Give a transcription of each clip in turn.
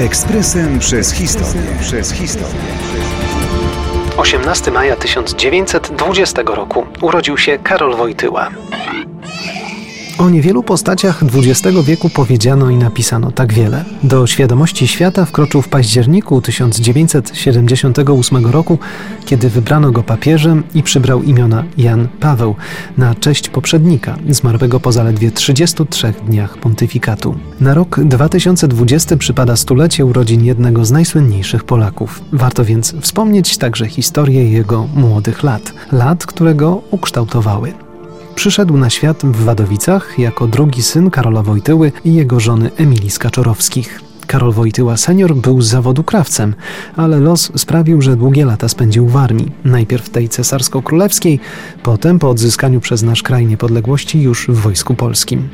Ekspresem przez historię. Przez historię. 18 maja 1920 roku urodził się Karol Wojtyła. O niewielu postaciach XX wieku powiedziano i napisano tak wiele. Do świadomości świata wkroczył w październiku 1978 roku, kiedy wybrano go papieżem i przybrał imiona Jan Paweł na cześć poprzednika, zmarłego po zaledwie 33 dniach pontyfikatu. Na rok 2020 przypada stulecie urodzin jednego z najsłynniejszych Polaków. Warto więc wspomnieć także historię jego młodych lat, lat, które go ukształtowały. Przyszedł na świat w Wadowicach jako drugi syn Karola Wojtyły i jego żony Emilii Skaczorowskich. Karol Wojtyła senior był z zawodu krawcem, ale los sprawił, że długie lata spędził w armii. Najpierw tej cesarsko-królewskiej, potem po odzyskaniu przez nasz kraj niepodległości już w Wojsku Polskim.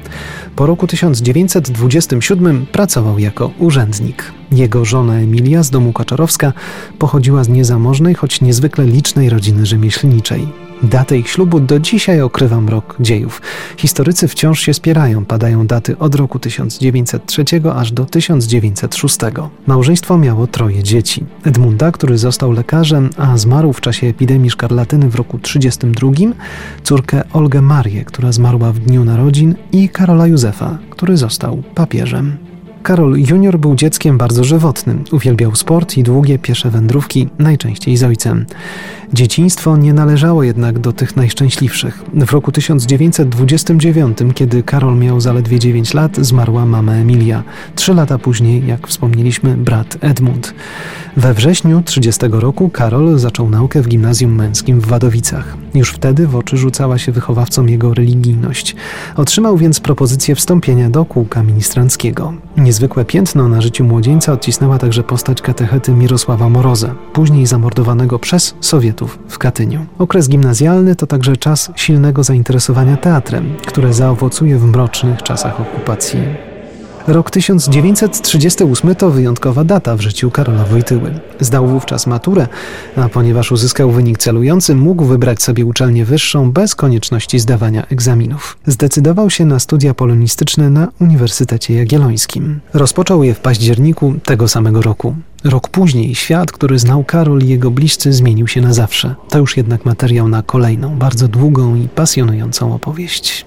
Po roku 1927 pracował jako urzędnik. Jego żona Emilia z domu Kaczorowska pochodziła z niezamożnej, choć niezwykle licznej rodziny rzemieślniczej. Datę ich ślubu do dzisiaj okrywa mrok dziejów. Historycy wciąż się spierają, padają daty od roku 1903 aż do 1906. Małżeństwo miało troje dzieci. Edmunda, który został lekarzem, a zmarł w czasie epidemii szkarlatyny w roku 1932, córkę Olgę Marię, która zmarła w dniu narodzin i Karola Józefa, który został papieżem. Karol Junior był dzieckiem bardzo żywotnym. Uwielbiał sport i długie piesze wędrówki, najczęściej z ojcem. Dzieciństwo nie należało jednak do tych najszczęśliwszych. W roku 1929, kiedy Karol miał zaledwie 9 lat, zmarła mama Emilia. Trzy lata później, jak wspomnieliśmy, brat Edmund. We wrześniu 30 roku Karol zaczął naukę w gimnazjum męskim w Wadowicach. Już wtedy w oczy rzucała się wychowawcom jego religijność. Otrzymał więc propozycję wstąpienia do kółka ministranckiego. Niezwykłe piętno na życiu młodzieńca odcisnęła także postać katechety Mirosława Moroza, później zamordowanego przez Sowietów w Katyniu. Okres gimnazjalny to także czas silnego zainteresowania teatrem, które zaowocuje w mrocznych czasach okupacji. Rok 1938 to wyjątkowa data w życiu Karola Wojtyły. Zdał wówczas maturę, a ponieważ uzyskał wynik celujący, mógł wybrać sobie uczelnię wyższą bez konieczności zdawania egzaminów. Zdecydował się na studia polonistyczne na Uniwersytecie Jagiellońskim. Rozpoczął je w październiku tego samego roku. Rok później świat, który znał Karol i jego bliscy, zmienił się na zawsze. To już jednak materiał na kolejną, bardzo długą i pasjonującą opowieść.